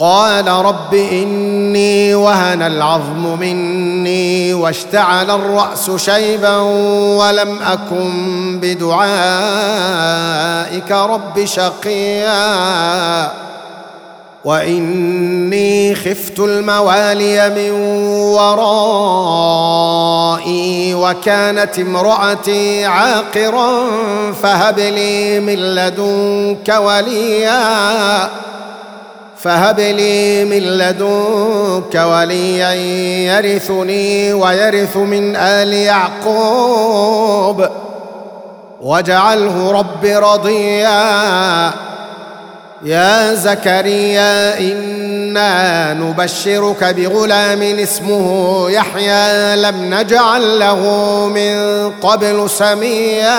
قال رب إني وهن العظم مني واشتعل الرأس شيبا ولم أكن بدعائك رب شقيا وإني خفت الموالي من ورائي وكانت امرأتي عاقرا فهب لي من لدنك وليا فهب لي من لدنك وليا يرثني ويرث من آل يعقوب. واجعله رب رضيا. يا زكريا إنا نبشرك بغلام اسمه يحيى. لم نجعل له من قبل سميا.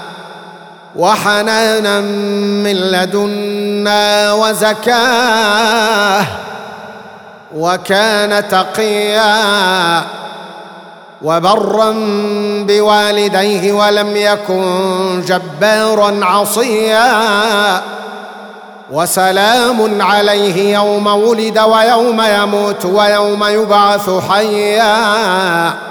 وحنانا من لدنا وزكاة وكان تقيا وبرا بوالديه ولم يكن جبارا عصيا وسلام عليه يوم ولد ويوم يموت ويوم يبعث حيا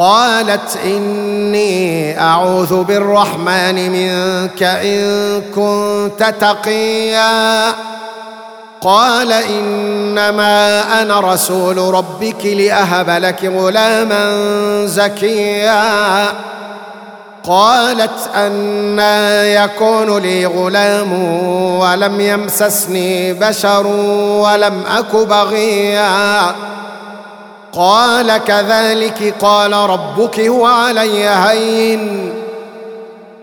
قالت إني أعوذ بالرحمن منك إن كنت تقيا. قال إنما أنا رسول ربك لأهب لك غلاما زكيا. قالت أنا يكون لي غلام ولم يمسسني بشر ولم أك بغيا. قال كذلك قال ربك هو علي هين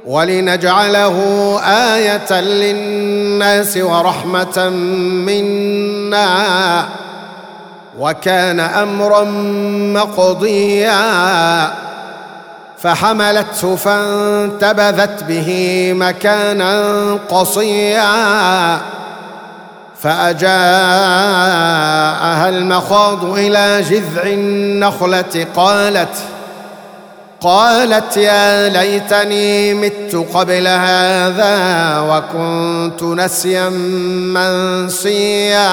ولنجعله آية للناس ورحمة منا وكان أمرا مقضيا فحملته فانتبذت به مكانا قصيا المخاض إلى جذع النخلة قالت قالت يا ليتني مت قبل هذا وكنت نسيا منسيا.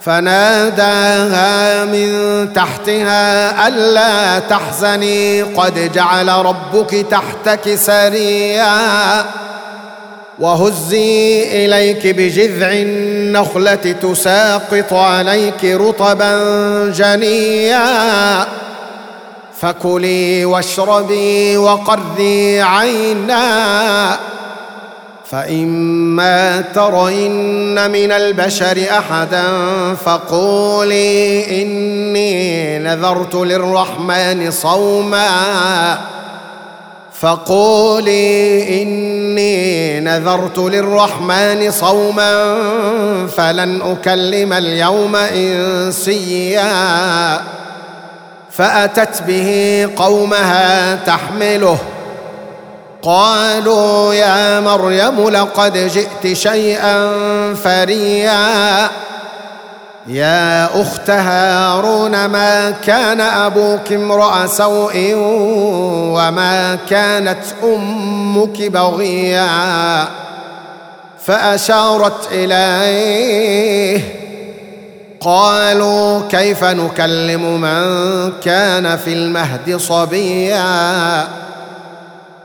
فناداها من تحتها ألا تحزني قد جعل ربك تحتك سريا. وهزي إليك بجذع النخلة تساقط عليك رطبا جنيا فكلي واشربي وقري عينا. فإما ترين من البشر أحدا فقولي إني نذرت للرحمن صوما. فقولي إني نذرت للرحمن صوما فلن أكلم اليوم إنسيا. فأتت به قومها تحمله. قالوا يا مريم لقد جئت شيئا فريا. يا أخت هارون ما كان أبوك امرأ سوء وما كانت أمك بغيا؟ فأشارت إليه قالوا كيف نكلم من كان في المهد صبيا؟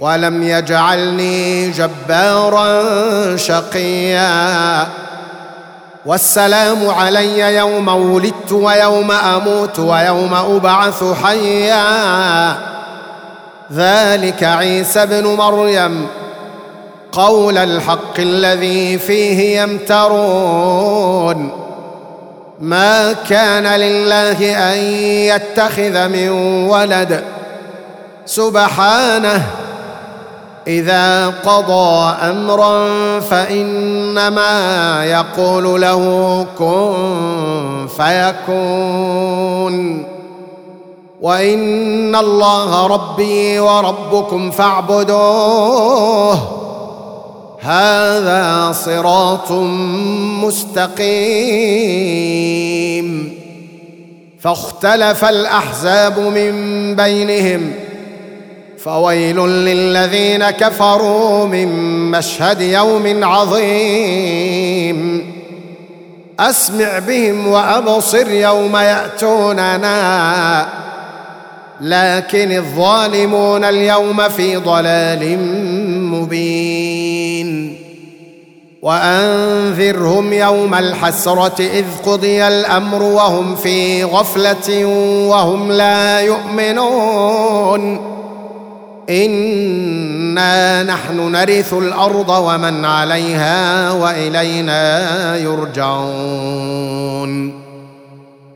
ولم يجعلني جبارا شقيا. والسلام علي يوم ولدت ويوم أموت ويوم أبعث حيا. ذلك عيسى ابن مريم. قول الحق الذي فيه يمترون. ما كان لله أن يتخذ من ولد. سبحانه إذا قضى أمرا فإنما يقول له كن فيكون. وإن الله ربي وربكم فاعبدوه. هذا صراط مستقيم. فاختلف الأحزاب من بينهم. فويل للذين كفروا من مشهد يوم عظيم. أسمع بهم وأبصر يوم يأتوننا. لكن الظالمون اليوم في ضلال مبين. وأنذرهم يوم الحسرة إذ قضي الأمر وهم في غفلة وهم لا يؤمنون. انا نحن نرث الأرض ومن عليها والينا يرجعون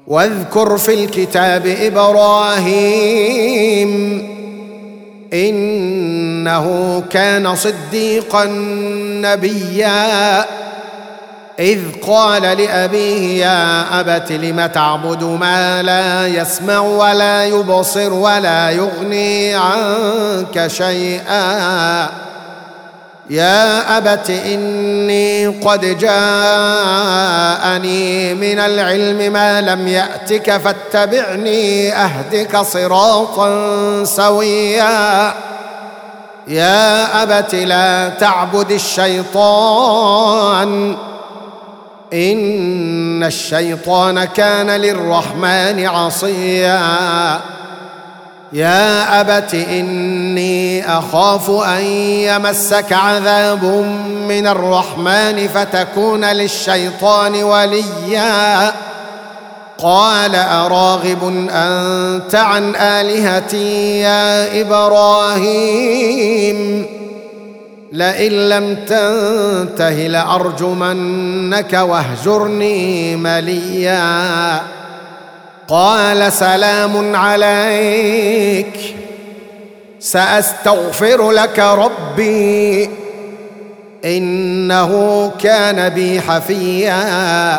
واذكر في الكتاب إبراهيم انه كان صديقا نبيا إذ قال لأبيه يا أبت لم تعبد ما لا يسمع ولا يبصر ولا يغني عنك شيئا؟ يا أبت إني قد جاءني من العلم ما لم يأتك فاتبعني أهدك صراطا سويا. يا أبت لا تعبد الشيطان. إن الشيطان كان للرحمن عصيا. يا أبت إني أخاف أن يمسك عذاب من الرحمن فتكون للشيطان وليا. قال أراغب أنت عن آلهتي يا إبراهيم؟ لئن لم تنته لأرجمنك واهجرني مليا. قال سلام عليك. سأستغفر لك ربي. إنه كان بي حفيا.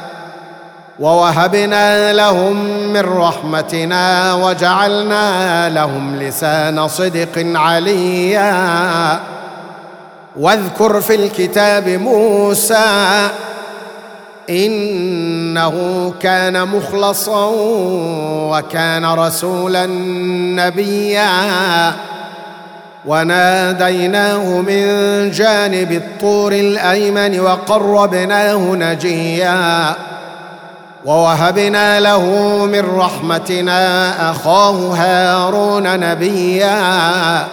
ووهبنا لهم من رحمتنا وجعلنا لهم لسان صدق عليا. واذكر في الكتاب موسى إنه كان مخلصا وكان رسولا نبيا. وناديناه من جانب الطور الأيمن وقربناه نجيا. ووهبنا له من رحمتنا أخاه هارون نبيا.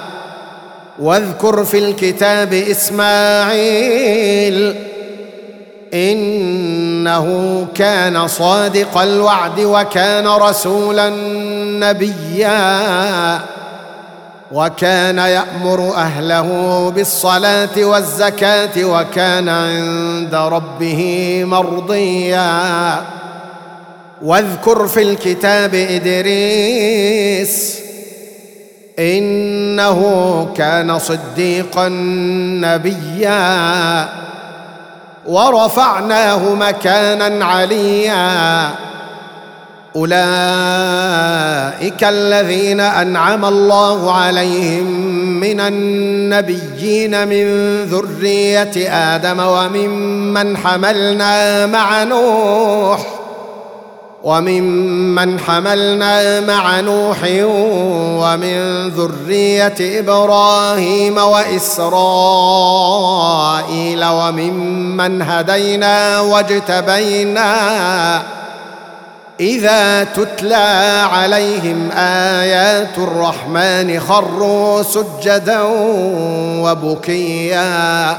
واذكر في الكتاب إسماعيل إنه كان صادق الوعد وكان رسولا نبيا. وكان يأمر أهله بالصلاة والزكاة وكان عند ربه مرضيا. واذكر في الكتاب إدريس إنه كان صديقا نبيا ورفعناه مكانا عليا. أولئك الذين أنعم الله عليهم من النبيين من ذرية آدم وممن حملنا مع نوح. وممن حملنا مع نوح ومن ذرية إبراهيم وإسرائيل وممن هدينا واجتبينا إذا تتلى عليهم آيات الرحمن خروا سجدا وبكيا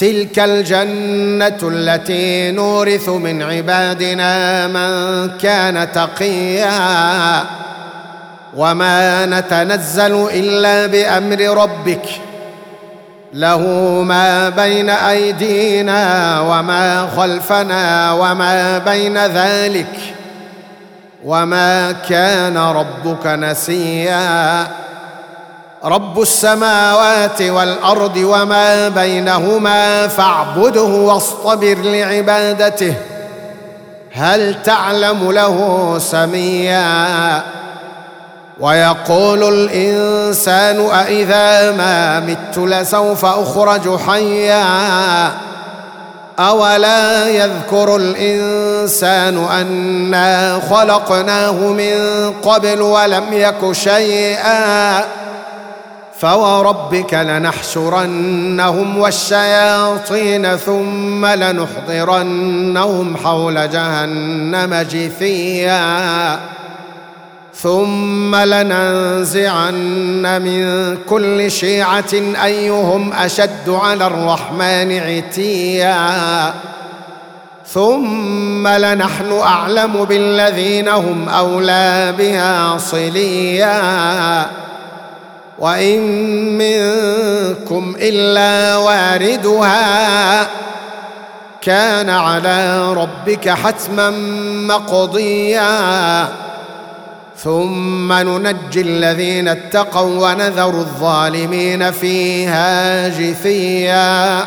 تلك الجنة التي نورث من عبادنا من كان تقيا وما نتنزل إلا بأمر ربك. له ما بين أيدينا وما خلفنا وما بين ذلك. وما كان ربك نسيا. رب السماوات والأرض وما بينهما فاعبده واصطبر لعبادته. هل تعلم له سميا؟ ويقول الإنسان أإذا ما مت لسوف أخرج حيا؟ أولا يذكر الإنسان أنا خلقناه من قبل ولم يك شيئا؟ فوربك لنحشرنهم والشياطين ثم لنحضرنهم حول جهنم جثيا. ثم لننزعن من كل شيعة أيهم أشد على الرحمن عتيا. ثم لنحن أعلم بالذين هم أولى بها صليا. وإن منكم إلا واردها كان على ربك حتما مقضيا. ثم ننجي الذين اتقوا ونذر الظالمين فيها جثيا.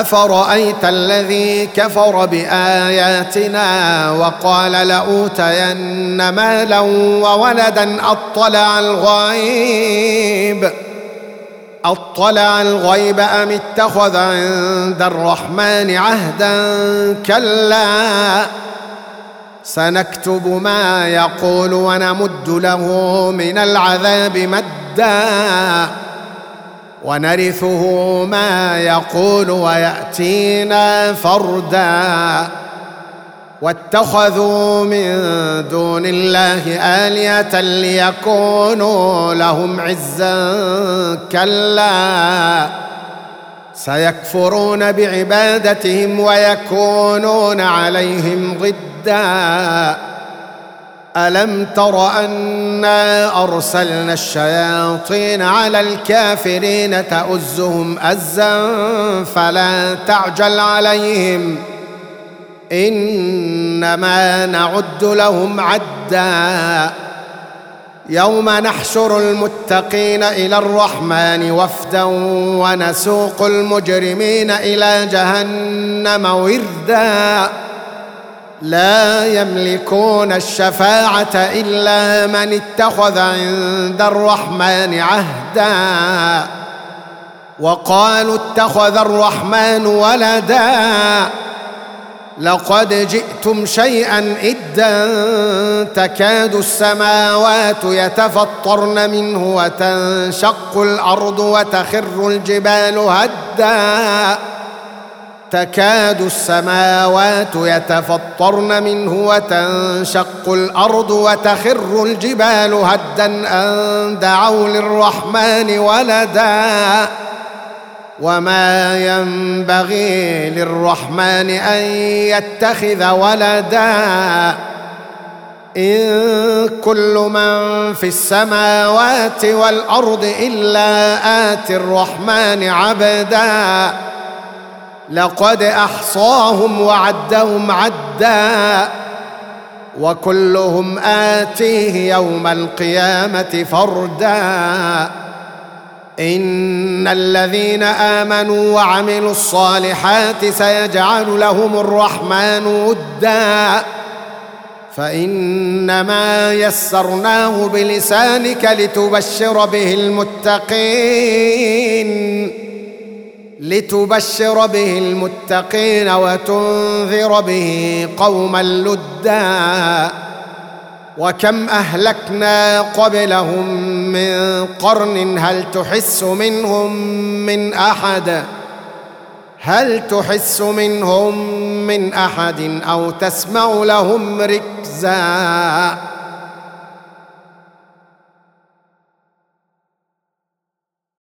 افرايت الذي كفر باياتنا وقال لاوتين مالا وولدا اطلع الغيب اطلع الغيب ام اتخذ عند الرحمن عهدا كلا سنكتب ما يقول ونمد له من العذاب مدا ونرثه ما يقول ويأتينا فردا. واتخذوا من دون الله آلهة ليكونوا لهم عزا كلا. سيكفرون بعبادتهم ويكونون عليهم ضدا ألم تر أنا أرسلنا الشياطين على الكافرين تؤزهم أزا فلا تعجل عليهم إنما نعد لهم عدا يوم نحشر المتقين إلى الرحمن وفدا ونسوق المجرمين إلى جهنم وردا لا يملكون الشفاعة إلا من اتخذ عند الرحمن عهدا. وقالوا اتخذ الرحمن ولدا. لقد جئتم شيئا إدا تكاد السماوات يتفطرن منه وتنشق الأرض وتخر الجبال هدا. تكاد السماوات يتفطرن منه وتنشق الأرض وتخر الجبال هدا أن دعوا للرحمن ولدا. وما ينبغي للرحمن أن يتخذ ولدا. إن كل من في السماوات والأرض إلا آتي الرحمن عبدا. لقد أحصاهم وعدهم عدا وكلهم آتيه يوم القيامة فردا. إن الذين آمنوا وعملوا الصالحات سيجعل لهم الرحمن ودا. فإنما يسرناه بلسانك لتبشر به المتقين. لتبشر به المتقين وتنذر به قوما لدا وكم أهلكنا قبلهم من قرن هل تحس منهم من أحد؟ هل تحس منهم من أحد أو تسمع لهم ركزا؟